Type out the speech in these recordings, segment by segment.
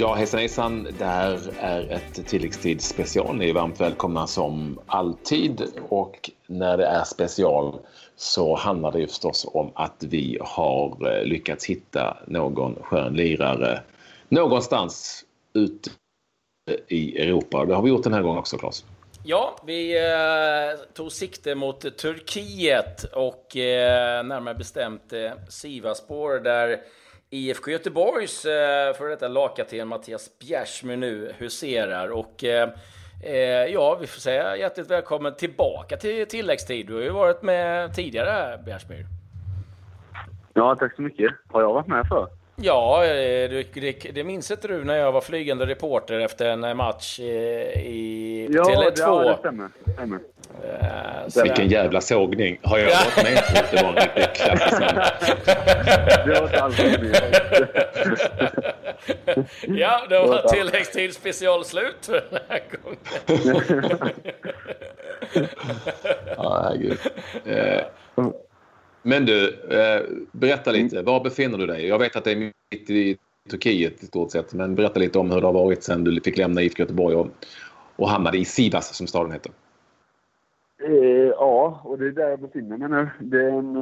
Ja, hejsan hejsan. Det här är ett tilläggstidsspecial. Ni är varmt välkomna som alltid. Och när det är special så handlar det ju förstås om att vi har eh, lyckats hitta någon skön lirare någonstans ute i Europa. Det har vi gjort den här gången också, Claes. Ja, vi eh, tog sikte mot Turkiet och eh, närmare bestämt eh, Sivaspor där IFK Göteborgs eh, före detta lagkapten Mattias Bjärsmyr nu huserar. Och eh, eh, ja, vi får säga hjärtligt välkommen tillbaka till tilläggstid. Du har ju varit med tidigare, Bjärsmyr. Ja, tack så mycket. Har jag varit med för? Ja, eh, det, det, det minns inte du när jag var flygande reporter efter en match i, i ja, Tele2. Ja, det stämmer. Det stämmer. Uh, Vilken jävla sågning. Har jag varit med på det var en riktig klassisk Det var inte alls Ja, det var tilläggstid specialslut för den här gången. ja, herregud. Uh, men du, eh, berätta lite. Var befinner du dig? Jag vet att det är mitt i Turkiet i stort sett. Men berätta lite om hur det har varit sen du fick lämna IFK Göteborg och, och hamnade i Sivas som staden heter. Eh, ja, och det är där jag befinner mig nu. Det är en,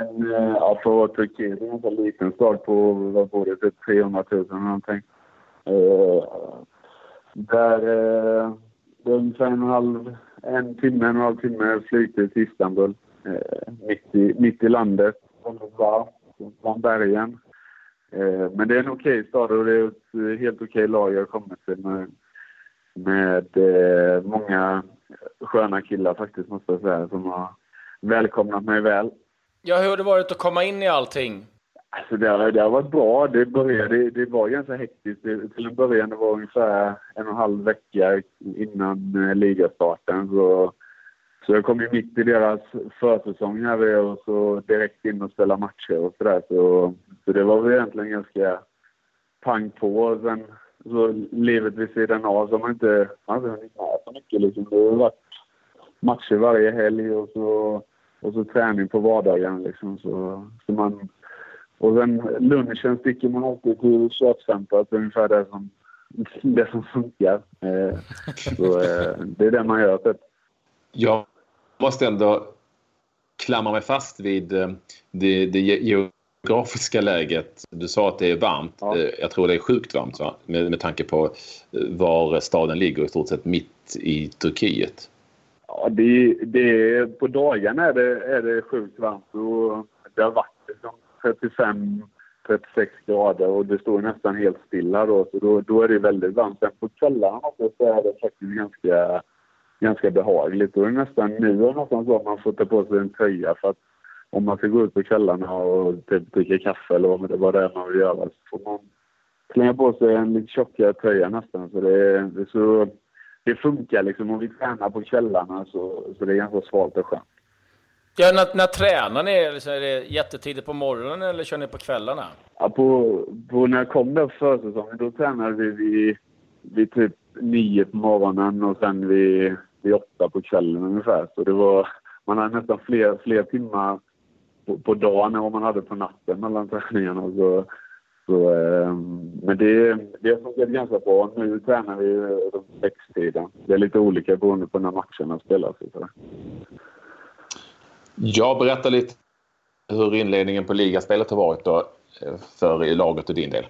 en ja, för att Turkiet, en ganska liten stad på, vad var det, typ 300 000 eller någonting. Eh, där, eh, det är ungefär en, halv, en timme, en halv timme flygtid till Istanbul eh, mitt, i, mitt i landet. Bland bergen. Eh, men det är en okej okay stad och det är ett helt okej okay lag jag har kommit till med, med eh, många sköna killar faktiskt måste jag säga som har välkomnat mig väl. Ja, hur har det varit att komma in i allting? Alltså det, har, det har varit bra. Det, började, det, det var ganska hektiskt. Det, till en början det var ungefär en och en halv vecka innan eh, ligastarten. Så så jag kom ju mitt i deras försäsong här och så direkt in och spela matcher och sådär. Så, så det var väl egentligen ganska pang på. Sen så livet vid sidan av så har man inte man hunnit med så mycket liksom. Det har varit matcher varje helg och så, och så träning på vardagen liksom. Så, så man, och sen lunchen sticker man alltid till köpcentret, ungefär där som, det som funkar. Eh, så eh, det är det man gör typ. Ja, måste ändå klamra mig fast vid eh, det, det geografiska läget. Du sa att det är varmt. Ja. Eh, jag tror det är sjukt varmt va? Med, med tanke på eh, var staden ligger i stort sett mitt i Turkiet. Ja, det, det, på dagarna är det, är det sjukt varmt. Och det har varit liksom 35 36 grader och det står nästan helt stilla då, så då, då är det väldigt varmt. Sen på kvällarna så är det faktiskt ganska ganska behagligt. Nu är det nästan så att man får ta på sig en tröja för att om man ska gå ut på kvällarna och typ dricka kaffe eller vad det är man vill göra så får man slänga på sig en lite tjockare tröja nästan. Så det, det, så, det funkar liksom. Om vi tränar på kvällarna så, så det är ganska svalt och skönt. Ja, när, när tränar ni? Är det jättetidigt på morgonen eller kör ni på kvällarna? Ja, på, på när jag kom där på försäsongen då tränade vi vid, vid typ nio på morgonen och sen vid vid åtta på kvällen ungefär. Så det var, man hade nästan fler, fler timmar på, på dagen än vad man hade på natten mellan träningarna. Så, så, eh, men det, det har funkat ganska bra. Nu tränar vi runt sextiden. Det är lite olika beroende på när matcherna spelas. Jag berättar lite hur inledningen på ligaspelet har varit då eh, för laget och din del.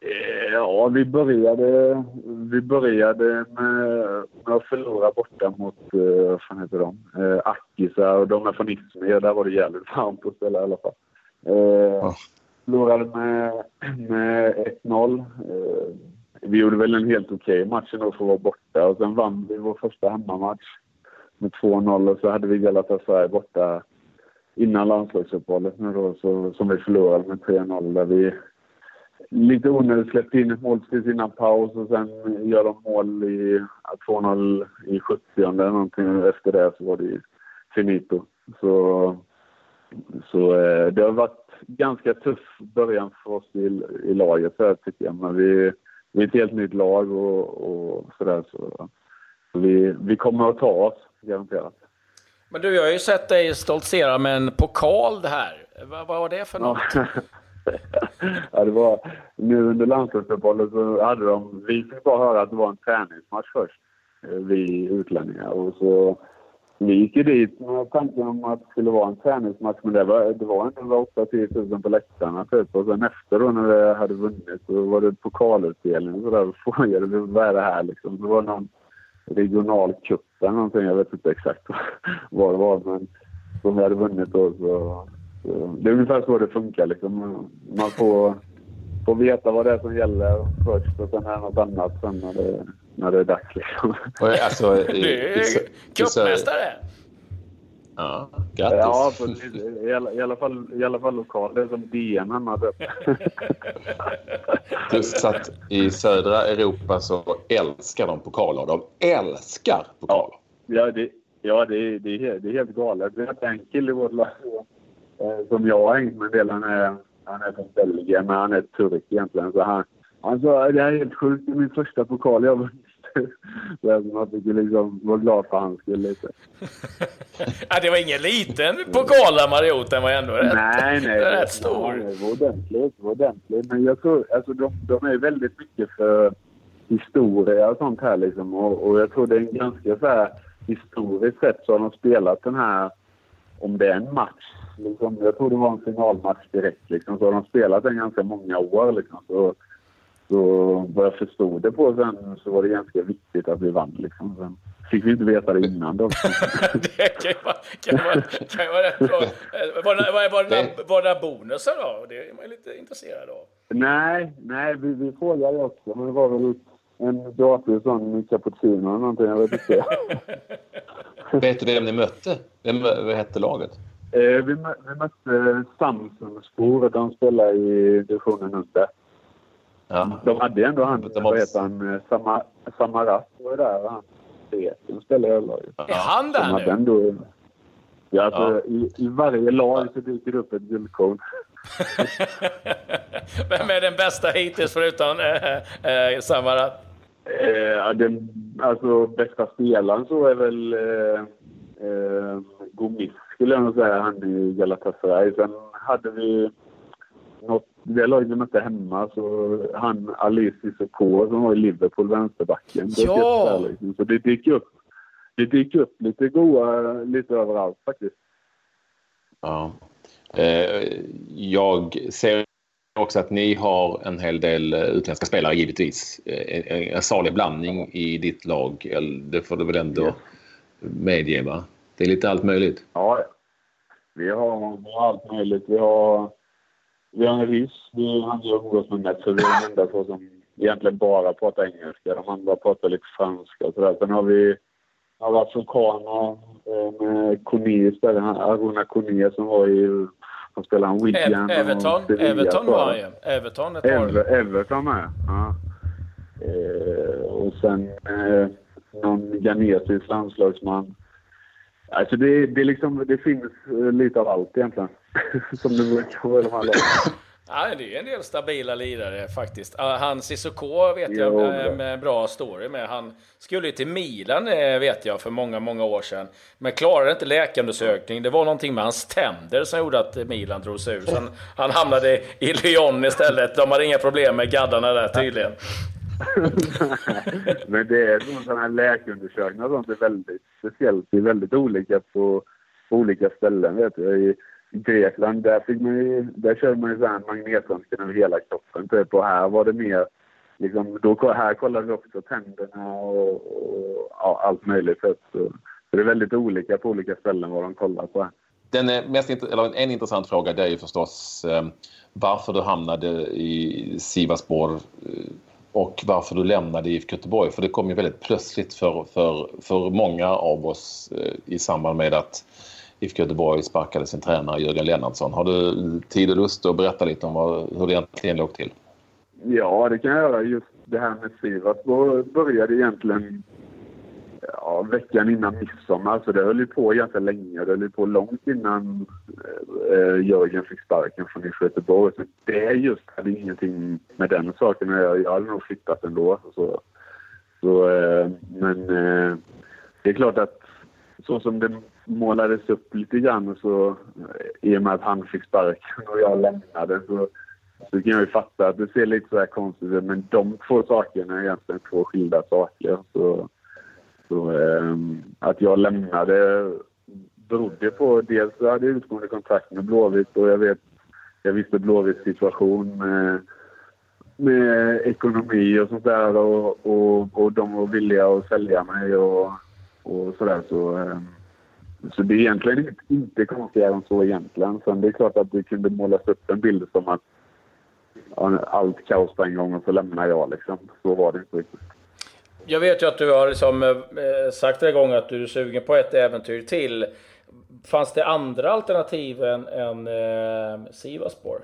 Eh, ja, vi började, vi började med, med att förlora borta mot, uh, vad fan heter de, uh, Akisa och de är från Izmir. Där var det jävligt varmt att spela i alla fall. Uh, oh. Förlorade med, med 1-0. Uh, vi gjorde väl en helt okej okay match ändå för att vara borta och sen vann vi vår första hemmamatch med 2-0 och så hade vi Galatasaray borta innan landslagsuppehållet nu då, så, som vi förlorade med 3-0 där vi lite onödigt släppte in ett mål precis innan paus och sen gör de mål i 2-0 i 70 eller någonting. Efter det så var det finito. Så, så eh, det har varit ganska tuff början för oss i, i laget här, tycker jag. Men vi, vi är ett helt nytt lag och, och sådär. Så, så vi, vi kommer att ta oss, garanterat. Men du, jag har ju sett dig stoltsera med en pokal här. Vad, vad var det för något? ja, det var, nu under landslagsuppehållet så hade de, vi fick bara höra att det var en träningsmatch först, eh, vi utlänningar. Och så, vi gick ju dit med tanken om att det skulle vara en träningsmatch, men det var, det var ändå 8-10 000 på läktarna typ. Och sen efter då när vi hade vunnit så var det pokalutdelning och sådär. Frågade vi vad är det här liksom. Det var någon regional cup eller någonting. Jag vet inte exakt vad det var, men som vi hade vunnit då så det är ungefär så det funkar. Liksom. Man får, får veta vad det är som gäller först och sen är det något annat sen när det, när det är dags. Liksom. Alltså, du är cupmästare! Ja, grattis! Ja, i, alla, i, alla fall, i alla fall lokal. Det är som DN hemma. Plus att i södra Europa så älskar de pokaler. De älskar pokaler! Ja, det, ja det, det, är, det är helt galet. Vi hade en kille i vårt lag som jag har hängt med en del. Han är, han är från Belgien, men han är turk egentligen. Så han, han sa det här är helt sjukt, det är min första pokal jag vunnit. Så man fick liksom vara glad för hans skull lite. ja, det var ingen liten pokal där Mariot, den var ändå rätt, nej, nej, rätt stor. Nej, det var ordentligt, det var ordentligt. Men jag tror, alltså de, de är väldigt mycket för historia och sånt här liksom. Och, och jag tror det är en ganska så här historiskt sett så har de spelat den här, om det är en match Liksom, jag tror det var en finalmatch direkt. Liksom, så har de spelat den ganska många år. Liksom, så, så vad jag förstod det på sen så var det ganska viktigt att vi vann. Liksom. Sen fick vi inte veta det innan då. det kan ju vara, kan vara, kan vara rätt bra. Var, var, var, det, var det bonusar då? Det är man ju lite intresserad av. Nej, nej vi, vi frågade också. Men det var väl en gratis sån cappuccino eller någonting. Jag vet inte. vet du vem ni mötte? Vem, vad hette laget? Eh, vi, mö vi mötte Samsungspor. De spelar i divisionen under. Ja. De hade ändå han, vad heter han, eh, Samar, Samaras var där. Han Beten spelade i laget. Är han där nu? Ändå, ja, alltså, ja. I, I varje lag så dyker det upp ett guldkorn. Vem är den bästa hittills förutom äh, äh, Samarat? Eh, den, alltså bästa spelaren så är väl eh, eh, Gomis skulle jag nog säga, han i Galatasaray. Sen hade vi något, det laget vi mötte hemma, så han Ali Cissoko som var i Liverpool, vänsterbacken. Ja! Det liksom. Så det dyker upp, det dyker upp lite goa lite överallt faktiskt. Ja. Eh, jag ser också att ni har en hel del utländska spelare givetvis. Eh, en salig blandning i ditt lag. Det får du väl ändå ja. medge va? Det är lite allt möjligt. Ja, vi har, vi har allt möjligt. Vi har, vi har en ryss vi han umgås med mest, så vi är de enda två som egentligen bara pratar engelska. De andra pratar lite franska och sådär. Sen har vi har afrikaner eh, med Kone istället. Aruna Kone som var i... Han spelade en Wigan Everton, Everton var han ju. Everton ett Ever, Everton med, ja. Eh, och sen eh, någon ghanesisk landslagsman. Alltså det, det, liksom, det finns eh, lite av allt egentligen. Som det brukar vara i de här lagen. Ja, det är en del stabila lirare faktiskt. Han Cissoko vet jag jo, med bra story med. Han skulle ju till Milan eh, vet jag för många, många år sedan. Men klarade inte läkarundersökning. Det var någonting med hans tänder som gjorde att Milan drog sig ur. Så han, han hamnade i Lyon istället. De hade inga problem med gaddarna där tydligen. Men det är sådana här läkarundersökningar och sånt är väldigt speciellt. Det är väldigt olika på, på olika ställen. Vet du. I Grekland där, fick man ju, där körde man ju så här magnetröntgen över hela kroppen. Typ. Och här var det mer Liksom, då, här kollade vi också tänderna och, och ja, allt möjligt. Så, så det är väldigt olika på olika ställen vad de kollar på. Den eh, mest, eller en intressant fråga det är ju förstås eh, varför du hamnade i Sivasspor eh, och varför du lämnade IFK Göteborg. För det kom ju väldigt plötsligt för, för, för många av oss eh, i samband med att IFK Göteborg sparkade sin tränare Jörgen Lennartsson. Har du tid och lust att berätta lite om vad, hur det egentligen låg till? Ja, det kan jag göra. Just det här med Sivas började egentligen ja, veckan innan midsommar. Så det höll ju på ganska länge. Det höll ju på långt innan eh, Jörgen fick sparken från IFK Göteborg. Så det just hade ingenting med den saken att göra. Jag hade nog flyttat ändå. Så, så, eh, men eh, det är klart att så som det målades upp lite grann så i och med att han fick sparken och jag lämnade så så kan jag ju fatta att det ser lite så här konstigt ut. Men de två sakerna är egentligen två skilda saker. Så, så eh, att jag lämnade berodde på dels att jag hade utgående kontrakt med Blåvitt och jag vet jag visste Blåvitts situation med, med ekonomi och sånt där och, och, och de var villiga att sälja mig och, och sådär. Så, eh, så det är egentligen inte konstigare än så egentligen. Sen det är klart att det kunde målas upp en bild som att allt kaos på en gång och så lämnar jag liksom. Så var det inte riktigt. Jag vet ju att du har liksom, eh, eh sagt en gång att du är sugen på ett äventyr till. Fanns det andra alternativ än, än eh, Sivaspor?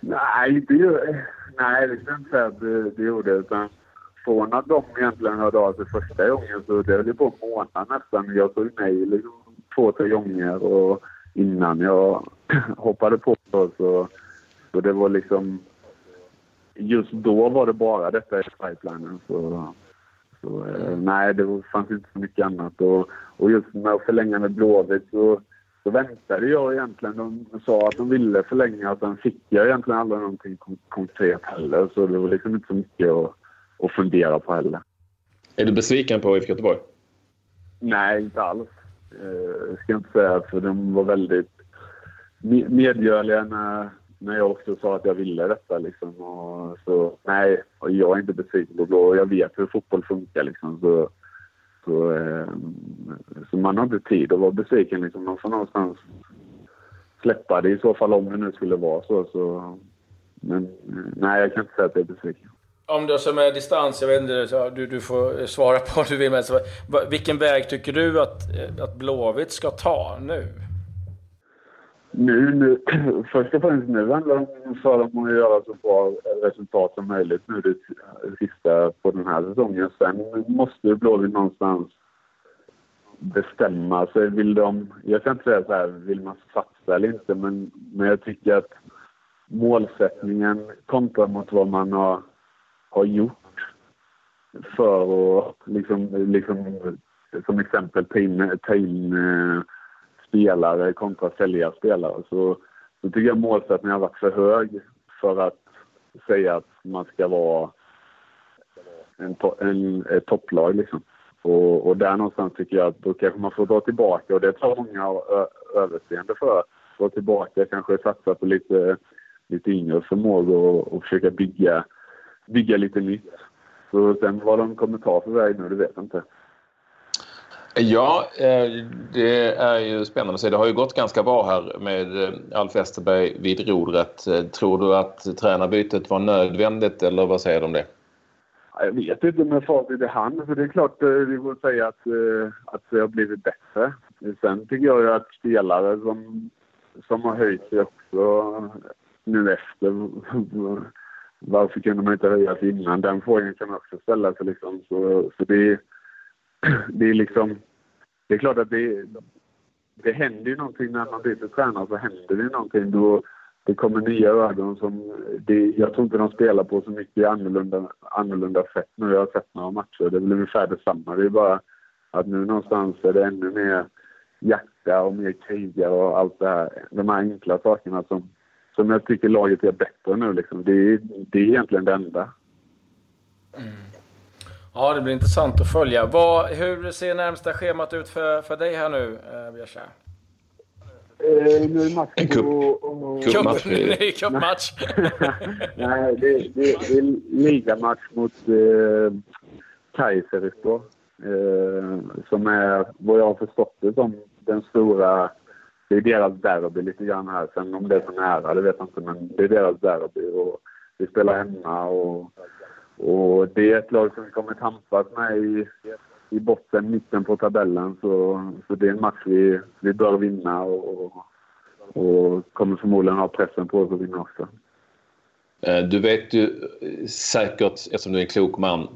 Nej, det, nej, det kan jag inte säga att det, det gjorde. Utan från att de egentligen hörde av sig första gången så det höll på en månad nästan. Jag tog nej liksom två, tre gånger och innan jag hoppade på så, så, så det var liksom... Just då var det bara detta i pipelinen. Så, så eh, nej, det fanns inte så mycket annat. Och, och just med att förlänga med Blåvitt så, så väntade jag egentligen. De sa att de ville förlänga sen fick jag egentligen aldrig någonting konkret heller. Så det var liksom inte så mycket att, att fundera på heller. Är du besviken på IFK Göteborg? Nej, inte alls. Eh, ska jag inte säga, för de var väldigt medgörliga när, när jag också sa att jag ville detta. Liksom. Och, så nej, och jag är inte besviken på Blå. Jag vet hur fotboll funkar. Liksom. Så, så, eh, så man har inte tid att vara besviken. Liksom. Man får någonstans släppa det i så fall om det nu skulle vara så. så men eh, nej, jag kan inte säga att jag är besviken. Om du som är distans, jag vet inte, du, du får svara på vad du vill, men vilken väg tycker du att, eh, att Blåvitt ska ta nu? Nu, nu, först och främst nu handlar det för att göra så bra resultat som möjligt nu det sista på den här säsongen. Sen måste Blåvitt någonstans bestämma sig. Vill de, jag kan inte säga så här, vill man satsa eller inte, men, men jag tycker att målsättningen kontra mot vad man har, har gjort för att liksom, liksom som exempel ta in, ta in spelare kontra sälja spelare så, så tycker jag målsättningen har varit för hög för att säga att man ska vara en, to en, ett topplag. Liksom. Och, och där någonstans tycker jag att då kanske man får dra tillbaka och det tar många överseende för. Dra tillbaka, kanske satsa på lite, lite yngre förmågor och, och försöka bygga, bygga lite nytt. Så sen vad de kommer ta för väg nu, det vet jag inte. Ja, eh, det är ju spännande att se. Det har ju gått ganska bra här med eh, Alf Westerberg vid rodret. Eh, tror du att tränarbytet var nödvändigt eller vad säger du om det? Jag vet inte med facit i hand. För det är klart, vi får säga att, att det har blivit bättre. Sen tycker jag ju att spelare som, som har höjt sig också nu efter. Varför kunde man inte höja sig innan? Den frågan kan man också ställa sig. Liksom. Så, så det det är liksom... Det är klart att det, det händer ju någonting när man byter tränare så händer det någonting. Då, det kommer nya ögon som... Det, jag tror inte de spelar på så mycket annorlunda, annorlunda sätt nu. Jag har sett några matcher. Det är väl ungefär detsamma. Det är bara att nu någonstans är det ännu mer hjärta och mer krigare och allt det här. De här enkla sakerna som, som jag tycker laget är bättre nu. Liksom. Det, det är egentligen det enda. Mm. Ja, det blir intressant att följa. Vad, hur ser närmsta schemat ut för, för dig här nu, eh, Björsa? Eh, nu är match en kupp. Cupmatch. Cupmatch. Nej, det, det, det är ligamatch mot eh, Kaiserslautern. Eh, som är, vad jag har förstått det som, den stora... Det är deras derby lite grann här. Sen om det är så nära, det vet jag inte. Men det är deras derby. Och vi spelar hemma och och det är ett lag som vi kommer tampas med i, i botten, mitten på tabellen. Så, så det är en match vi, vi bör vinna och, och kommer förmodligen ha pressen på oss att vinna också. Eh, du vet ju säkert, eftersom du är en klok man,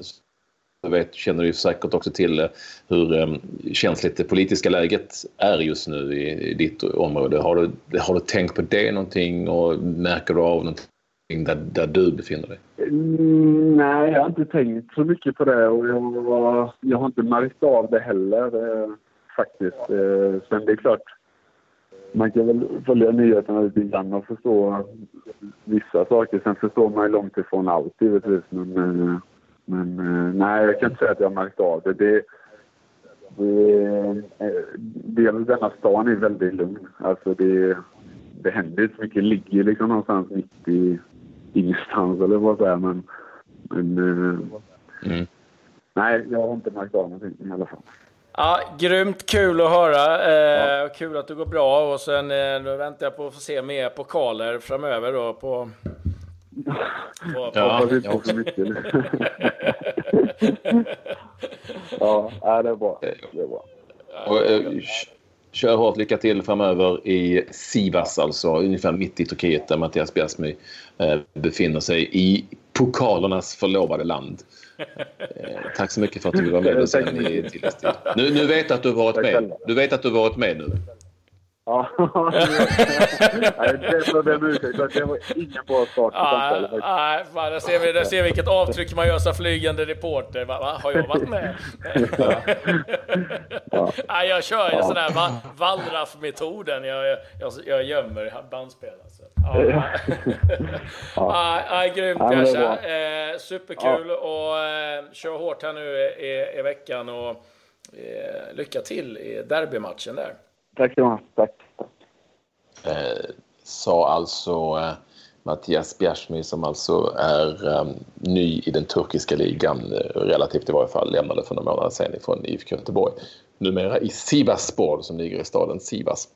du vet, känner du säkert också till eh, hur eh, känsligt det politiska läget är just nu i, i ditt område. Har du, har du tänkt på det någonting och märker du av någonting där, där du befinner dig? Mm, nej, jag har inte tänkt så mycket på det och jag, jag har inte märkt av det heller eh, faktiskt. Eh, sen det är klart, man kan väl följa nyheterna lite grann och förstå vissa saker. Sen förstår man ju långt ifrån allt givetvis. Men, eh, men eh, nej, jag kan inte säga att jag har märkt av det. det, det eh, dels denna stan är väldigt lugn. Alltså det, det händer inte så mycket. Det ligger liksom någonstans mitt i ingenstans eller vad säger men, men mm. nej, jag har inte märkt av någonting i alla fall. Ja, grymt kul att höra. Eh, ja. Kul att det går bra och sen eh, väntar jag på att få se mer pokaler framöver då på... på, ja, på jag också. mycket. ja, det är bra. Det är bra. Och, eh, kör hårt, lycka till framöver i Sivas, alltså ungefär mitt i Turkiet där Mattias Bjärsmy eh, befinner sig i pokalernas förlovade land. Eh, tack så mycket för att du var med oss i tilläggstid. Nu, nu vet att du varit med. Du vet att du varit med nu. Ja, det var. Det ingen bra start på samtalet. Nej, fan, där, ser vi, där ser vi vilket avtryck man gör som flygande reporter. Va, va? Har jag varit med? ja. ja. jag kör ju ja. sån där Wallraff-metoden. Jag, jag, jag gömmer bandspel. Alltså. Ja. ja. ja. grymt ja, Jasha. Eh, superkul och eh, kör hårt här nu i, i veckan och eh, lycka till i derbymatchen där. Tack så mycket. Tack. Eh, sa alltså eh, Mattias Bjärsmy som alltså är eh, ny i den turkiska ligan, eh, relativt i varje fall, lämnade för några månader sedan ifrån IFK Göteborg. Numera i Sivasspor som ligger i staden Sivas.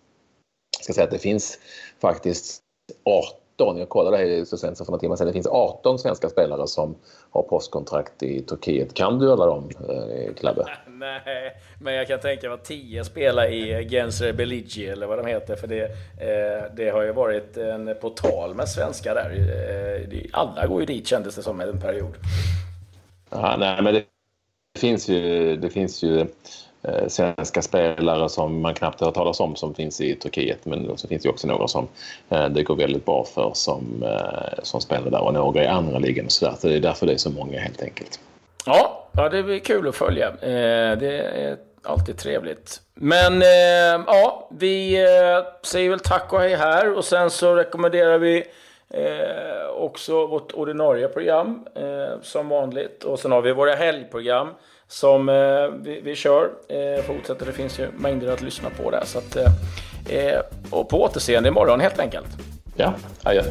Jag ska säga att det finns faktiskt 18, jag kollade det så sent som för några timmar sedan, det finns 18 svenska spelare som har postkontrakt i Turkiet. Kan du alla dem, eh, Klabbe? Nej, men jag kan tänka mig att 10 spelar i Genser Beligi eller vad de heter, för det, eh, det har ju varit en portal med svenskar där. Eh, alla går ju dit kändes det som en period. Ja, nej, men det finns ju, det finns ju Eh, svenska spelare som man knappt har hört talas om som finns i Turkiet. Men så finns det också några som eh, det går väldigt bra för som, eh, som spelar där och några i andra ligan och sådär. Så det är därför det är så många helt enkelt. Ja, ja det blir kul att följa. Det är alltid trevligt. Men ja, vi säger väl tack och hej här och sen så rekommenderar vi också vårt ordinarie program som vanligt. Och sen har vi våra helgprogram som eh, vi, vi kör. Eh, fortsätter, det finns ju mängder att lyssna på där. Så att, eh, eh och på återseende imorgon helt enkelt. Ja, adjö.